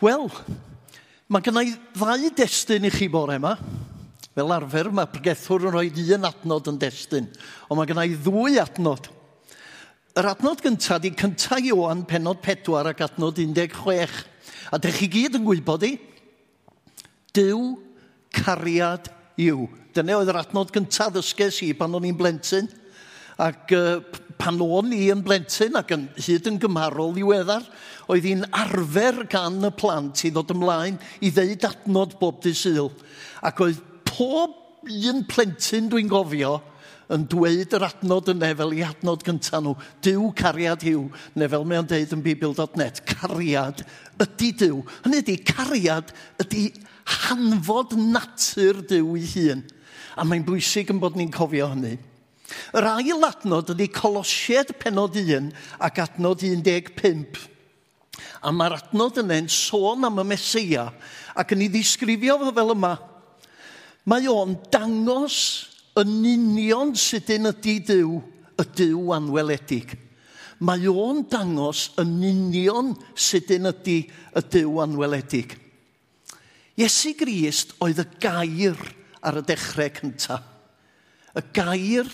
Wel, mae gennau ddau destun i chi bore yma. Fel arfer, mae pregethwr yn rhoi un adnod yn destun, ond mae gennau ddwy adnod. Yr adnod gyntaf ydy cyntaf Iwan, penod 4 ac adnod 16. A dych chi gyd yn gwybod i, Dyw cariad yw. Dyna oedd yr adnod gyntaf ddysges i pan o'n i'n blentyn. Ac uh, pan o'n i yn blentyn ac yn hyd yn gymharol ddiweddar, oedd hi'n arfer gan y plant i ddod ymlaen i ddeud adnod bob dysil. Ac oedd pob un plentyn dwi'n gofio yn dweud yr adnod yna fel i adnod gynta nhw. Dyw cariad yw, neu fel mae'n deud yn bibil.net, cariad ydy dyw. Hynny ydy, cariad ydy hanfod natur dyw i hun. A mae'n bwysig yn bod ni'n cofio hynny. Yr ail adnod ydy Colosied penod 1 ac adnod 15. A mae'r adnod yna'n sôn am y Mesoea ac yn ei ddisgrifio fo fel yma. Mae o'n dangos yn union sut yn ydy Dyw, y Dyw anweledig. Mae o'n dangos yn union sut yn ydy y Dyw anweledig. Iesu Grist oedd y gair ar y dechrau cyntaf. Y gair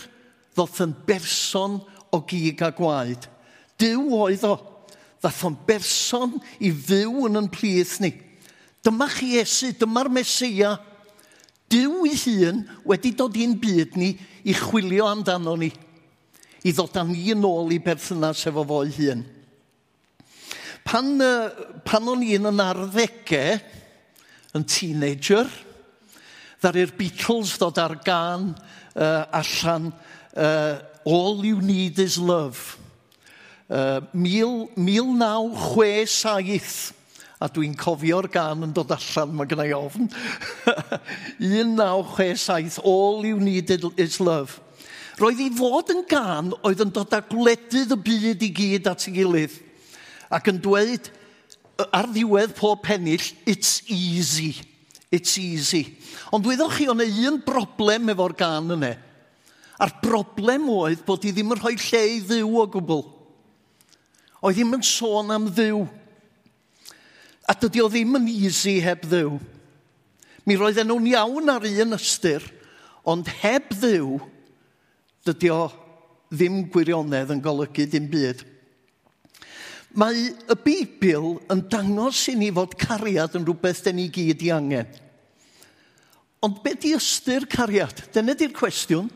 ddoth yn berson o gig a gwaed. Dyw oedd o. Ddath o'n berson i fyw yn yn plith ni. Dyma chi Iesu, dyma'r Mesia. Dyw i hun wedi dod i'n byd ni i chwilio amdano ni. I ddod â ni yn ôl i berthynas efo fo'i hun. Pan, pan o'n i'n yn arddegau, yn teenager, ddaru'r Beatles ddod ar gan uh, allan uh, All You Need Is Love. Uh, 1967, a dwi'n cofio'r gan yn dod allan, mae gennau ofn. 1967, All You Need Is Love. Roedd i fod yn gan oedd yn dod â gwledydd y byd i gyd at ei gilydd ac yn dweud ar ddiwedd pob pennill, it's easy, it's easy. Ond wyddoch chi o'n un broblem efo'r gan yna. A'r broblem oedd bod hi ddim yn rhoi lle i ddiw o gwbl. Oedd ddim yn sôn am ddiw. A dydy o ddim yn easy heb ddiw. Mi roedd nhw'n iawn ar un ystyr, ond heb ddiw, dydy o ddim gwirionedd yn golygu dim byd. Mae y Beibl yn dangos i ni fod cariad yn rhywbeth den ni gyd i angen. Ond beth di ystyr cariad? Dyna di'r cwestiwn.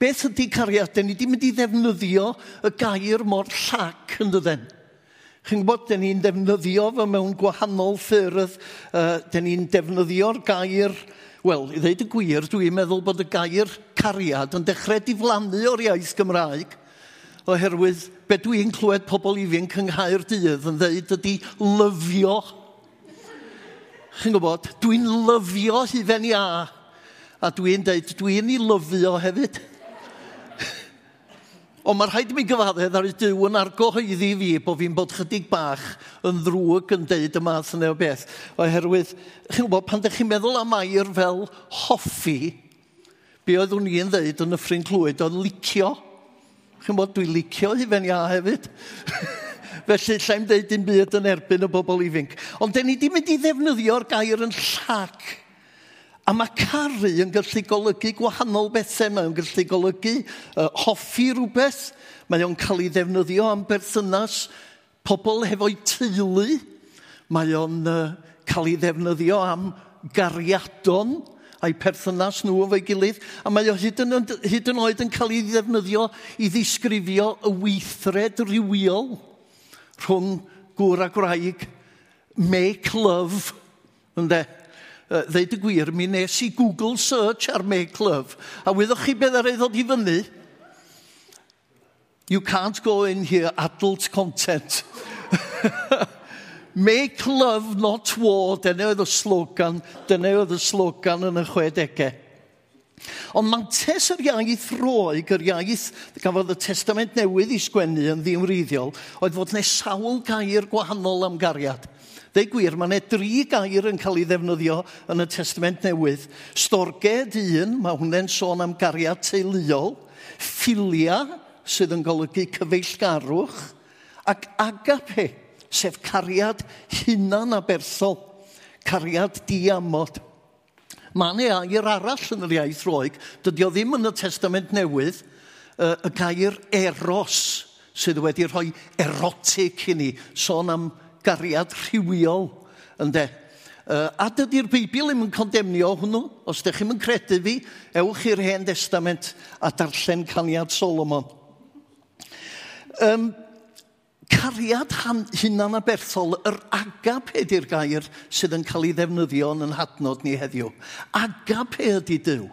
Beth ydy cariad? cariadau ni? wedi mynd i ddefnyddio y gair mor llac yn dydden. Chi'n gwybod, dyn ni'n defnyddio fo mewn gwahanol ffyrdd. Uh, dyn ni'n defnyddio'r gair, wel, i ddeud y gwir, dwi'n meddwl bod y gair cariad yn dechrau diflannu o'r iaith Gymraeg oherwydd be dwi'n clywed pobl ifanc yng Nghaer Dydd yn dweud ydy lyfio. Chi'n gwybod, dwi'n lyfio hufen i a. A dwi'n dweud, dwi'n ei lyfio hefyd. Ond mae'n rhaid i mi gyfaddedd ar y dyw yn argohoeddi fi bod fi'n bod chydig bach yn ddrwg yn deud y math yna o beth. Oherwydd, chi'n gwybod, pan ydych chi'n meddwl am air fel hoffi, be oedd oeddwn i'n ddeud yn y ffrin clwyd, oedd licio. Chi'n gwybod, dwi'n licio hufen ia hefyd. Felly, llai'm deud dim byd yn erbyn y bobl ifanc. Ond dyn ni wedi mynd i ddefnyddio'r gair yn llac A mae caru yn gallu golygu gwahanol bethau. Mae o'n gallu golygu uh, hoffi rhywbeth. Mae o'n cael ei ddefnyddio am berthynas pobl hefo'i teulu. Mae o'n uh, cael ei ddefnyddio am gariadon a'i perthynas nhw efo'i gilydd. A mae o hyd yn, hyd yn oed yn cael ei ddefnyddio i ddisgrifio y weithred rhywiol rhwng gŵr a gwraig, Make love, ynddo? uh, ddeud y gwir, mi nes i Google search ar Make Love, a wyddoch chi beth ar ei ddod i fyny? You can't go in here, adult content. Make love, not war, dyna oedd y slogan, dyna oedd y slogan yn y 60au. Ond mantes yr iaith roeg, yr iaith gafodd y testament newydd i sgwennu yn ddiwreiddiol, oedd fod ne sawl gair gwahanol am gariad. Deu gwir, mae yna dri gair yn cael ei ddefnyddio yn y Testament Newydd. Storged un, mae hwnna'n sôn am gariad teuluol, ffilia, sydd yn golygu cyfeillgarwch, ac agape, sef cariad hunan a berthol, cariad diamod. Mae yna air arall yn yr iaith roeg, dydy o ddim yn y Testament Newydd, y gair eros sydd wedi rhoi erotic i ni, sôn am gariad rhywiol, ynddo. Uh, a dydy'r Beibl ddim yn condemnio hwnnw. Os ydych chi'n credu fi, ewch i'r Hen Testament a darllen caniad Solomon. Um, cariad hunan a berthol, yr agap ydy'r gair sydd yn cael ei ddefnyddio yn yn hadnod ni heddiw. Agap ydy Dyw.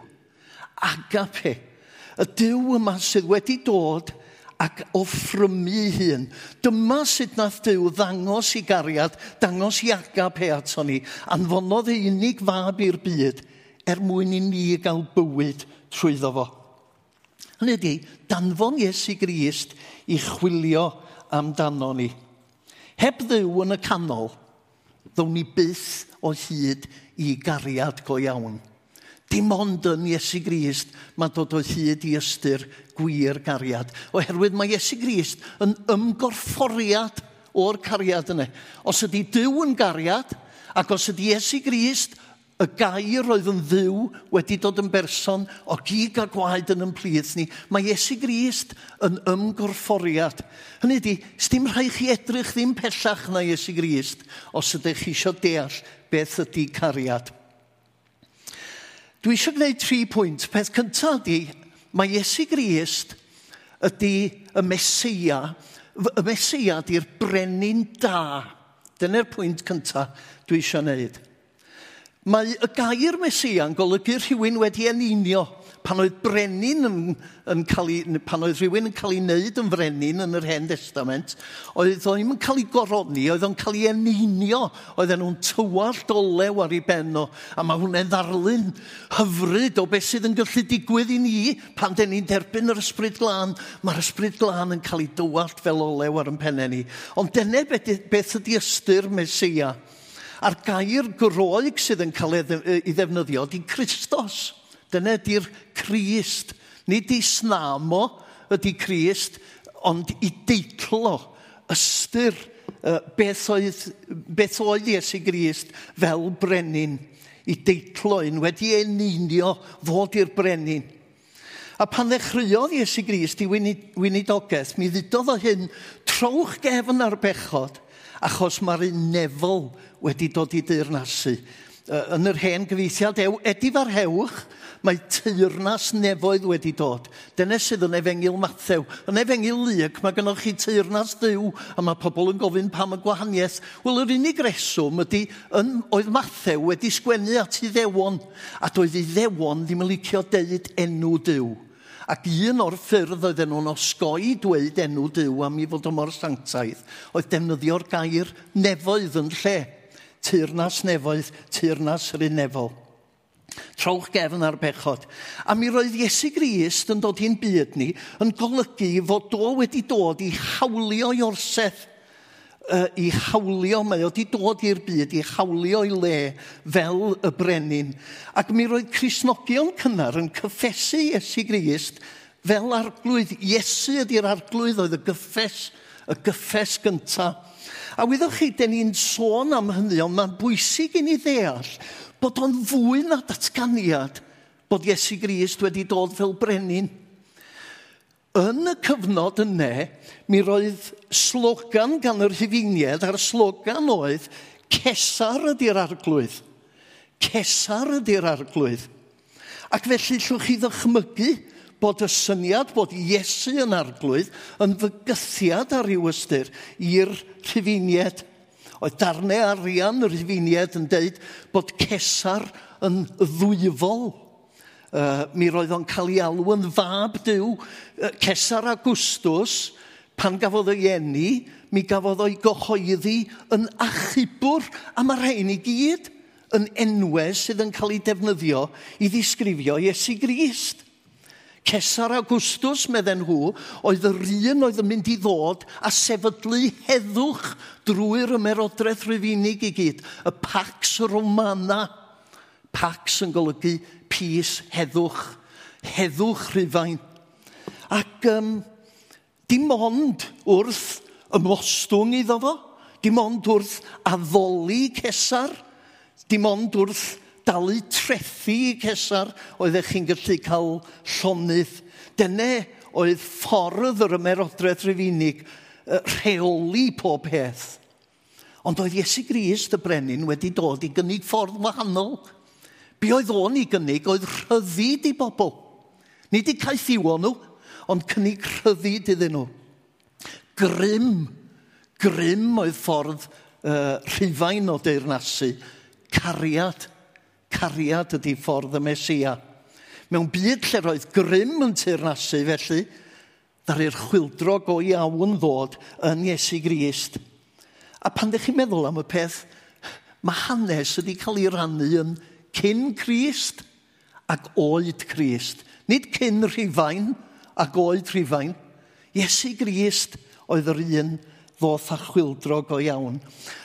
Agap y Dyw yma sydd wedi dod ac offrymu ei hun. Dyma sut nath Dyw ddangos i gariad, dangos i agab he ato ni, anfonodd ei unig fab i'r byd er mwyn i ni gael bywyd trwyddo fo. Hynny ydy, danfon Iesu Grist i chwilio amdano ni. Heb ddew yn y canol, ddown ni byth o hyd i gariad go iawn. Dim ond yn Iesu Grist mae dod o hyd i ystyr gwir gariad. Oherwydd mae Iesu Grist yn ymgorfforiad o'r cariad yna. Os ydy Dyw yn gariad, ac os ydy Iesu Grist y gair oedd yn ddiw wedi dod yn berson o gig a gwaed yn ymplith ni, mae Iesu Grist yn ymgorfforiad. Hynny ydy, sdim rhai chi edrych ddim pellach na Iesu Grist os ydych chi eisiau deall beth ydy cariad. Dwi eisiau gwneud tri pwynt. Peth cyntaf ydy, mae Iesu Grist ydy y Mesia. Y Mesia ydy'r brenin da. Dyna'r pwynt cyntaf dwi eisiau gwneud. Mae y gair Mesia yn golygu rhywun wedi enunio pan oedd brenin yn, yn cael ei, pan oedd rhywun yn cael ei wneud yn frenin yn yr Hen Testament, oedd o'n ddim yn cael ei gorodni, oedd o'n cael ei eneinio, oedd nhw'n tywallt olew ar ei ben o, a mae hwnna'n ddarlun hyfryd o beth sydd yn gallu digwydd i ni pan den ni'n derbyn yr ysbryd glân. Mae'r ysbryd glân yn cael ei dywallt fel olew ar yn pennau ni. Ond dyna beth ydy ystyr Mesia. A'r gair groeg sydd yn cael ei ddefnyddio ydy Christos. Dyna ydy'r Crist. Nid i snamo ydy Crist, ond i deitlo ystyr uh, beth oedd, beth oedd Iesu Grist fel brenin i deitlo un wedi enunio fod i'r brenin. A pan ddechreuodd Iesu Grist i weinidogaeth, mi ddudodd o hyn trowch gefn ar bechod, achos mae'r unefol wedi dod i deyrnasu yn yr hen gyfeithiad ew, edif ar hewch, mae teirnas nefoedd wedi dod. Dyna sydd yn efengil Mathew. Yn efengil Luc, mae gennych chi teirnas ddiw, a mae pobl yn gofyn pam y gwahaniaeth. Wel, yr unig reswm ydy, yn, oedd Mathew wedi sgwennu at ei ddewon, a doedd ei ddewon ddim yn licio deud enw dyw. Ac un o'r ffyrdd oedd nhw'n osgoi dweud enw dyw am i fod o mor sanctaidd, oedd defnyddio'r gair nefoedd yn lle teyrnas nefoedd, teyrnas rynefol. Trowch gefn ar bechod. A mi roedd Iesu Grist yn dod i'n byd ni yn golygu fod o wedi dod i hawlio Iorseth i hawlio, mae o wedi dod i'r byd i hawlio i le fel y brenin. Ac mi roedd Crisnogion cynnar yn cyffesu Iesu Grist fel arglwydd. Iesu ydy'r arglwydd oedd y gyffes, y gyffes gyntaf A wyddoch chi, den ni'n sôn am hynny, ond mae'n bwysig i ni ddeall bod o'n fwy na datganiad bod Iesu Grist wedi dod fel brenin. Yn y cyfnod yna, mi roedd slogan gan yr hyfiniad a'r slogan oedd Cesar ydy'r arglwydd. Cesar ydy'r arglwydd. Ac felly llwch chi ddychmygu bod y syniad bod Iesu yn arglwydd yn fygythiad ar ryw ystyr i'r rhufiniad. Oedd darnau arian yr rhufiniad yn deud bod Cesar yn ddwyfol. Uh, mi roedd o'n cael ei alw yn fab diw. Uh, Cesar Augustus, pan gafodd ei eni, mi gafodd o'i gyhoeddi yn achubwr, am yr rhain i gyd yn enwau sydd yn cael ei defnyddio i ddisgrifio Iesu Grist. Cesar Augustus, medden nhw, oedd yr un oedd yn mynd i ddod a sefydlu heddwch drwy'r ymerodraeth rhyfinig i gyd, y Pax Romana. Pax yn golygu pys heddwch, heddwch rhyfain. Ac um, dim ond wrth ymostwng iddo fo, dim ond wrth addoli Cesar, dim ond wrth dalu trethu i cesar oedd eich chi'n gallu cael llonydd. Dyna oedd ffordd yr ymerodraeth rufeinig rheoli pob peth. Ond oedd Iesu Grist y brenin wedi dod i gynnig ffordd wahanol. Be oedd o'n i gynnig oedd rhyddid i bobl. Nid i caeth iwo nhw, ond cynnig rhyddid iddyn nhw. Grym, grym oedd ffordd uh, rhifain o deyrnasu, cariad, cariad ydy ffordd y Mesia. Mewn byd lle roedd grym yn teirnasu felly, ddaru'r chwildro go iawn ddod yn Iesu Grist. A pan ddech chi'n meddwl am y peth, mae hanes wedi cael ei rannu yn cyn Crist ac oed Crist. Nid cyn rhifain ac oed rhifain. Iesu Grist oedd yr un ddoth a chwildro go iawn.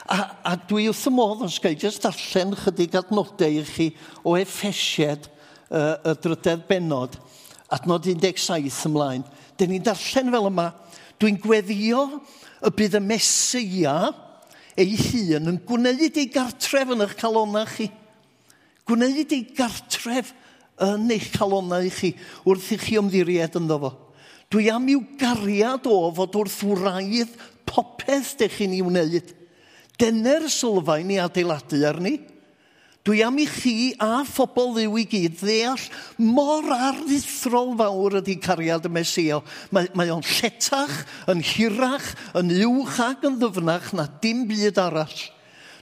A, a dwi wrth y modd os gael jyst darllen chydig adnodau i chi o effesied uh, y drydedd benod, adnod 17 ymlaen. Dyn ni'n darllen fel yma, dwi'n gweddio y bydd y mesia ei hun yn gwneud ei gartref yn eich calona chi. Gwneud ei gartref yn eich calonau chi wrth i chi ymddiried ynddo fo. Dwi am i'w gariad o fod wrth wraidd popeth dych chi'n ei wneud. Dyna'r sylfaen i adeiladu arni. Dwi am i chi a phobl ddiw i gyd ddeall mor aruthrol fawr ydy cariad y Mesio. Mae, mae o'n lletach, yn hirach, yn uwch ac yn ddyfnach na dim byd arall.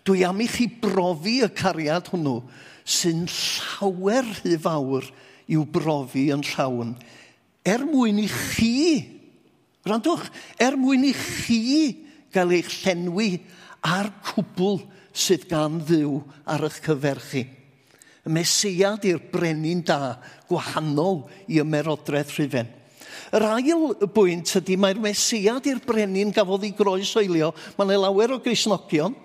Dwi am i chi brofi y cariad hwnnw sy'n llawer rhy fawr i'w brofi yn llawn. Er mwyn i chi Randwch, er mwyn i chi gael eich llenwi a'r cwbl sydd gan ddiw ar eich cyferchu. Y mesiad i'r brenin da gwahanol i ymerodraeth rhyfen. Yr ail bwynt ydy mae'r mesiad i'r brenin gafodd ei groes oelio. Mae yna lawer o grisnogion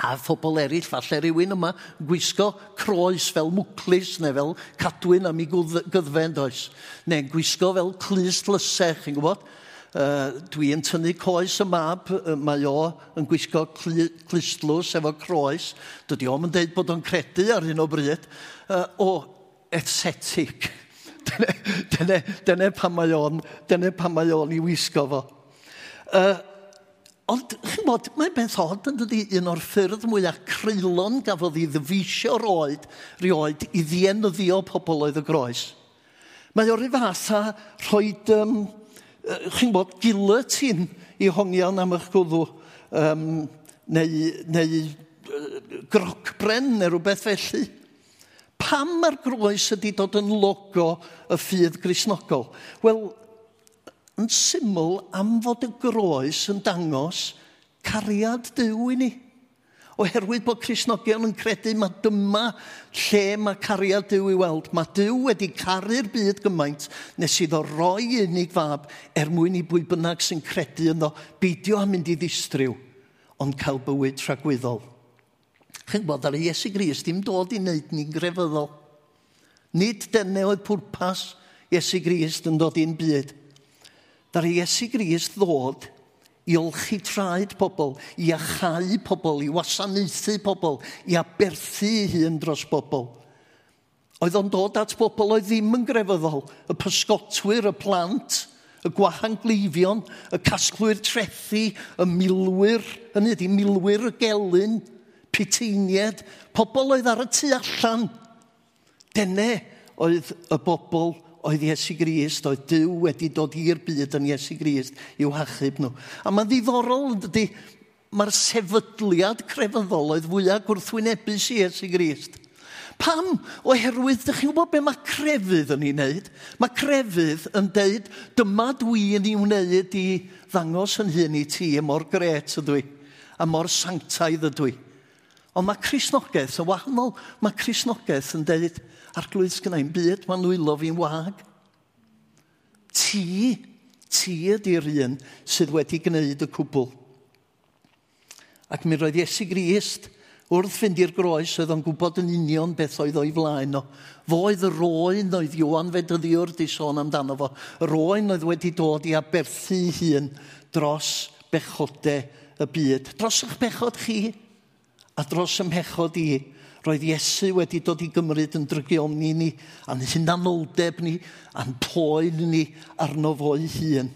a phobl eraill, falle rhywun yma, gwisgo croes fel mwclis neu fel cadwyn am ei gyddfen does. Neu gwisgo fel clust lysech, chi'n gwybod? Uh, dwi yn tynnu coes y mab, uh, mae o yn gwisgo cli, clistlws efo croes, dydy o'm yn deud bod o'n credu ar hyn o bryd, uh, o etsetic. dyna, dyna, dyna pan mae o'n, dyna pan mae o'n i wisgo fo. Uh, ond, chi'n bod, mae beth od yn dydi un o'r ffyrdd mwyaf creulon gafodd i ddyfisio'r oed, rioed, i ddienyddio pobl oedd y groes. Mae o'r fath a rhoi um, chi'n bod giletin i hongian am eich gwddw um, neu, neu groc bren neu rhywbeth felly. Pam mae'r groes ydy dod yn logo y ffydd grisnogol? Wel, yn syml am fod y groes yn dangos cariad dyw i ni. Oherwydd bod Cresnogion yn credu mae dyma lle mae cariad Dyw i weld. Mae Dyw wedi caru'r byd gymaint nes iddo roi unig fab er mwyn i bwy bynnag sy'n credu yno beidio am mynd i ddistryw, ond cael bywyd tragwyddol. Chi'n bod ar Iesu Gris dim dod i wneud ni'n grefyddol. Nid dyna oedd pwrpas Iesu Gris yn dod i'n byd. Dar Iesu Gris ddod i olchi traed pobl, i achau pobl, i wasanaethu pobl, i aberthu hun dros pobl. Oedd o'n dod at bobl oedd ddim yn grefyddol, y pysgotwyr, y plant, y gwahangleifion, y casglwyr trethu, y milwyr, hynny ydy, milwyr y gelyn, piteinied, pobl oedd ar y tu allan. Dene oedd y bobl oedd Iesu Grist, oedd Dyw wedi dod i'r byd yn Iesu Grist i'w hachub nhw. A mae'n ddiddorol dydy, mae'r sefydliad crefyddol oedd fwyaf gwrthwynebus i Iesu Grist. Pam? Oherwydd, dych chi'n gwybod be mae crefydd yn ei wneud? Mae crefydd yn deud, dyma dwi yn ei wneud i ddangos yn hyn i ti, a mor gret ydw i, a mor sanctaidd ydw i. Ond mae Crisnogaeth, y wahanol. Mae Crisnogaeth yn deud, arglwydd sgynna i'n byd, mae'n nwylo fi'n wag. Ti, ti ydy'r un sydd wedi gwneud y cwbl. Ac mi roedd Iesu Grist wrth fynd i'r groes oedd o'n gwybod yn union beth oedd o'i flaen o. Fo oedd y roen oedd Iwan Fedyddiwr di sôn amdano fo. Y roen oedd wedi dod i aberthu hun dros bechodau y byd. Dros eich bechod chi a dros ym mhechod i Roedd Iesu wedi dod i gymryd yn drygioni ni, a'n hunanoldeb ni, a'n poen ni arno fo'i hun.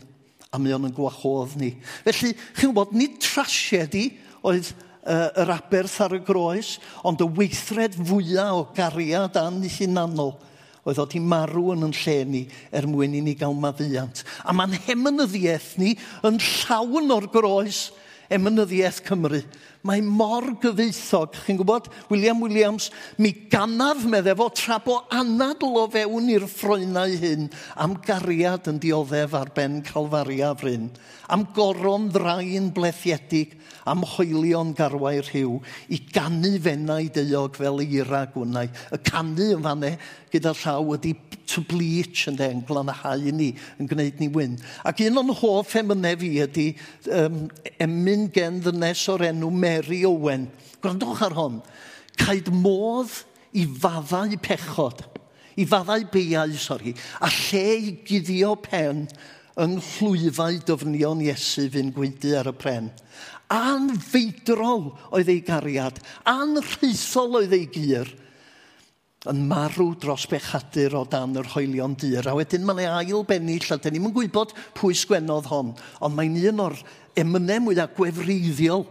A mae o'n yn gwahodd ni. Felly, chi'n gwybod, nid trasiedi oedd uh, yr aberth ar y groes, ond y weithred fwyaf o gariad a'n hunanol oedd oedd hi marw yn yn lle ni er mwyn i ni gael maddiant. A mae'n hemynyddiaeth ni yn llawn o'r groes emynyddiaeth Cymru. Mae mor gyfeithog. Chi'n gwybod, William Williams, mi ganaf medde fo tra bo anadl o fewn i'r ffroenau hyn am gariad yn dioddef ar ben Calfaria fryn, am goron ddrain blethiedig, am hoelion garwau rhyw, i gannu fennau deuog fel eira gwnau. Y canu yn fanne gyda llaw ydy to bleach yn den, yn glanhau ni, yn gwneud ni wyn. Ac un o'n hoff emynau fi ydy um, emyn gen ddynes o'r enw Mary Mary Owen. Gwrandwch ar hon. Caid modd i faddau pechod, i faddau beiau, sori, a lle i guddio pen yng nghlwyfau dyfnion Iesu fy'n gweindu ar y pren. Anfeidrol oedd ei gariad, anrheithol oedd ei gyr, yn marw dros bechadur o dan yr hoelion dyr. A wedyn mae'n yna ail bennill, a dyn ni'n gwybod pwy sgwennodd hon, ond mae'n un o'r emynau mwyaf gwefreiddiol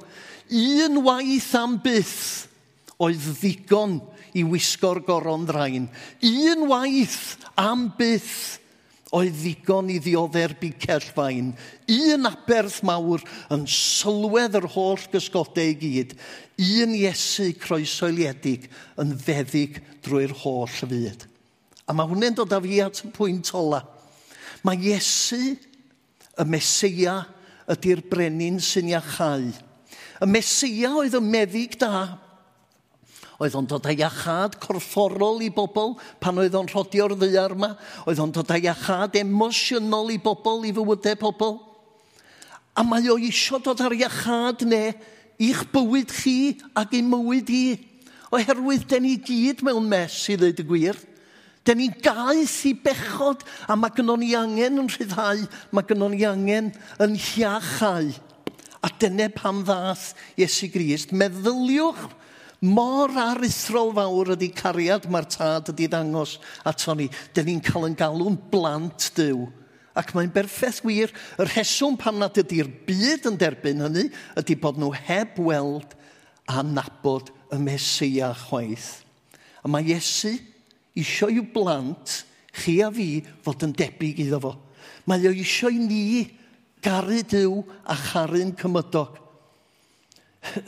Unwaith am byth oedd ddigon i wisgo'r goron ddrain. Unwaith am byth oedd ddigon i ddioddef bu cellfain. Un aberth mawr yn sylwedd yr holl gysgodau i gyd. Un Iesu croesoeliedig yn feddig drwy'r holl fyd. A mae hwnna'n dod â fi at y pwynt ola. Mae Iesu, y Mesia, ydy'r brenin sy'n iachau. Y Mesia oedd y meddyg da. Oedd o'n dod â iachad corfforol i bobl pan oedd o'n rhodio'r ddiar yma. Oedd o'n dod â iachad emosiynol i bobl, i fywydau pobl. A mae o eisiau dod ar iachad ne i'ch bywyd chi ac i mywyd i. Oherwydd, den ni gyd mewn mes i ddweud y gwir. Den ni'n gaeth i bechod a mae gynnon ni angen yn rhyddhau, mae gynnon ni angen yn hiachau. A dyna pam ddath Iesu Grist. Meddyliwch mor aruthrol fawr ydy cariad mae'r tad ydy ddangos ato ni. Dyn ni'n cael yn galw'n blant dyw. Ac mae'n berffaith wir, y rheswm pam nad ydy'r byd yn derbyn hynny, ydy bod nhw heb weld a nabod y Mesia chwaith. A mae Iesu isio i'w blant, chi a fi, fod yn debyg iddo fo. Mae o isio i ni Garu Dyw a charu'n cymydog.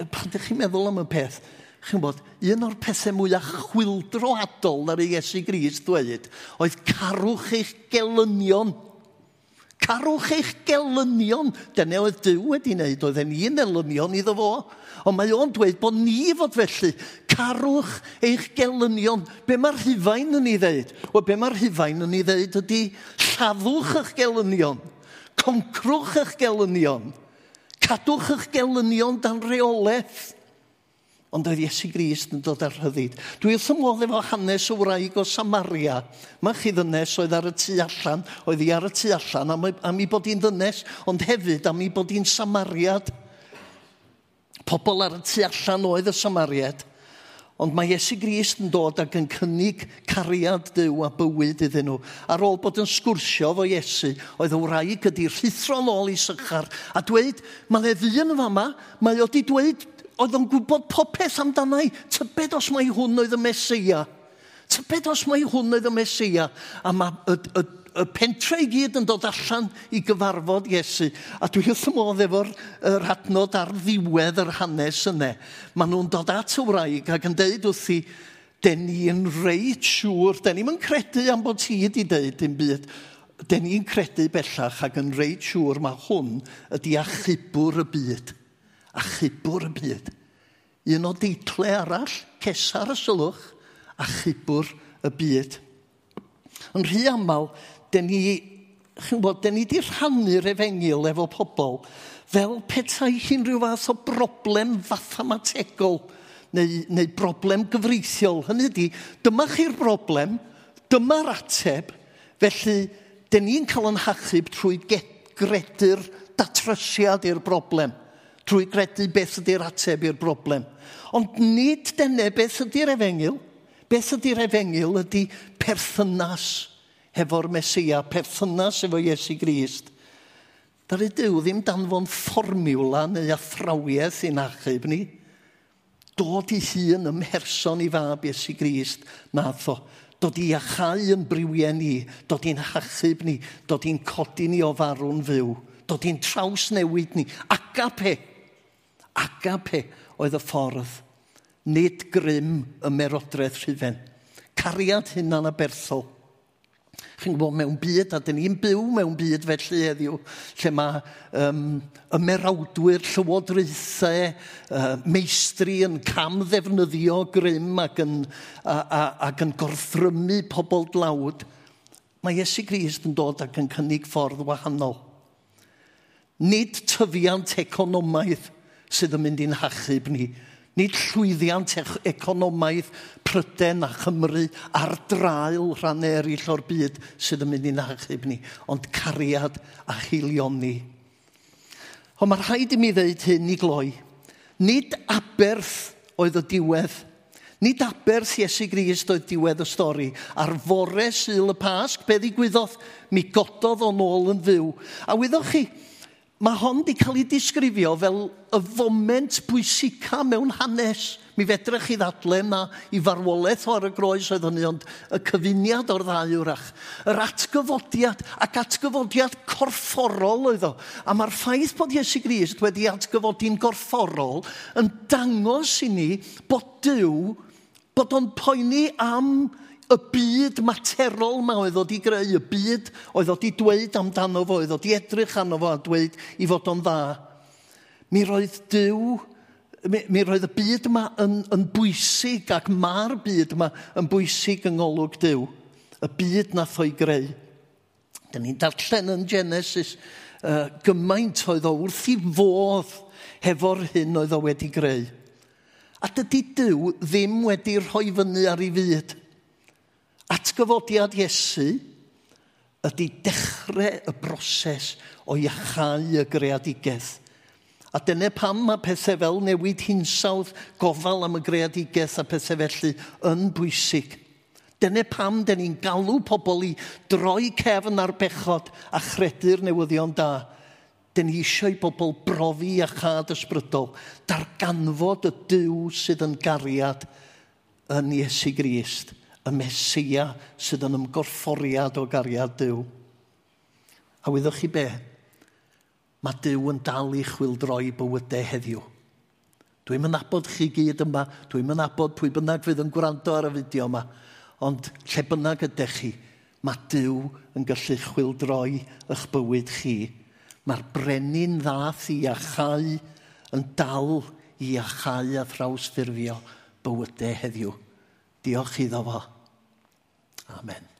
Pan ydych chi'n meddwl am y peth, chi'n bod, un o'r pethau mwyaf chwildroadol ar ei Iesu Gris dweud, oedd carwch eich gelynion. Carwch eich gelynion. Dyna oedd Dyw wedi wneud, oedd e'n un elynion iddo fo. Ond mae o'n dweud bod ni fod felly, carwch eich gelynion. Be mae'r rhufain yn ei ddeud? Wel, be mae'r rhufain yn ei ddeud ydy lladdwch eich gelynion concrwch eich gelynion. Cadwch eich gelynion dan reolaeth. Ond oedd Iesu Grist yn dod ar rhyddid. Dwi wrth ymwodd efo hanes o wraig o Samaria. Mae chi ddynes oedd ar y tu allan, oedd hi ar y tu allan am, am i bod hi'n ddynes, ond hefyd am i bod hi'n Samariad. Pobl ar y tu allan oedd y Samariad. Ond mae Iesu Grist yn dod ac yn cynnig cariad Dyw a bywyd iddyn nhw. Ar ôl bod yn sgwrsio fo Iesu, oedd y wraig ydi rhithro nôl i sychar a dweud, mae le ddyn yn fama, mae o di dweud, oedd o'n gwybod popeth amdanau, tybed os mae hwn oedd y Mesia. Tybed os mae hwn oedd y Mesia. A mae y, y y pentre i gyd yn dod allan i gyfarfod Iesu. A dwi wrth modd efo'r er adnod ar ddiwedd yr hanes yna. Maen nhw'n dod at y wraig ac yn deud wrthi, den ni'n reit siŵr, den ni'n credu am bod ti wedi deud dim byd, den ni'n credu bellach ac yn reit siŵr mae hwn ydy achubwr y byd. Achubwr y byd. Un o deitle arall, cesar y sylwch, achubwr y byd. Yn rhy aml, dyn ni, chi'n bod, dyn ni di rhannu'r efengil efo pobl fel petai hi'n rhyw fath o broblem fathamategol neu, neu broblem gyfreithiol. Hynny ydy, dyma chi'r broblem, dyma'r ateb, felly dyn ni'n cael yn hachub trwy gredu'r datrysiad i'r broblem trwy gredu beth ydy'r ateb i'r broblem. Ond nid dyna beth ydy'r efengil. Beth ydy'r efengil ydy perthynas hefo'r Mesia, perthynas efo Iesu Grist. Dar y Dyw ddim danfon fformiwla neu athrawiaeth i'n achub ni. Dod i hun ym merson i fab Iesu Grist, nath o. Dod i achau yn briwiau ni, dod i'n hachub ni, dod i'n codi ni o farw'n fyw, dod i'n traws newid ni. Agape, agape oedd y ffordd. Nid grym y merodraeth rhyfen. Cariad hynna'n aberthol. berthol Chi'n gwybod, mewn byd, a dyn ni'n byw mewn byd felly heddiw, lle mae um, ymerawdwyr llywodraethau, uh, meistri yn cam ddefnyddio grym ac yn, a, a, ac yn gorthrymu pobl dlawd. Mae Iesu Grist yn dod ac yn cynnig ffordd wahanol. Nid tyfiant economaidd sydd yn mynd i'n hachub ni, Nid llwyddiant economaidd Pryden a Chymru ar draul rhan eraill o'r byd sydd yn mynd i'n achub ni, ond cariad a cheilion ni. Ond mae rhaid i mi ddeud hyn i gloi. Nid aberth oedd y diwedd. Nid aberth Iesu Grist oedd diwedd y stori. Ar fore syl y pasg, be ddigwyddodd? Mi gododd o'n ôl yn fyw. A wyddoch chi, Mae hon wedi cael ei disgrifio fel y foment pwysica mewn hanes. Mi fedrech chi ddadle na i farwolaeth o'r y groes oedd hynny, ond y cyfuniad o'r ddau wrach. Yr atgyfodiad ac atgyfodiad corfforol oedd o. A mae'r ffaith bod Iesu Grist wedi atgyfodi'n gorfforol yn dangos i ni bod Dyw, bod o'n poeni am y byd materol ma oedd oedd i greu, y byd oedd oedd i dweud amdano fo, oedd oedd i edrych arno fo a dweud i fod o'n dda. Mi roedd Dyw, mi, mi roedd y byd yma yn, yn bwysig ac mae'r byd yma yn bwysig yng ngolwg Dyw. Y byd nath o'i greu. Dyna ni'n darllen yn Genesis uh, gymaint oedd o wrth i fodd hefo'r hyn oedd o wedi greu. A dydy Dyw ddim wedi rhoi fyny ar ei fyd. Atgyfodiad Iesu ydy dechrau y broses o iachau y greadigaeth. A dyna pam mae pethau fel newid hinsawdd, gofal am y greadigaeth a pethau felly yn bwysig. Dyna pam dyn ni'n galw pobl i droi cefn ar bechod a chredu'r newyddion da. Dyn ni eisiau i bobl brofi a chad ysbrydol, darganfod y Dyw sydd yn gariad yn Iesu Grist y Mesia sydd yn ymgorfforiad o gariad Dyw. A wyddwch chi be? Mae Dyw yn dal i chwildroi bywydau heddiw. Dwi'n mynabod chi gyd yma, dwi'n mynabod pwy bynnag fydd yn gwrando ar y fideo yma, ond lle bynnag ydych chi, mae Dyw yn gallu chwildroi eich bywyd chi. Mae'r brenin ddath i achau yn dal i achau a thrawsffurfio bywydau heddiw. Diolch iddo fo. Amen.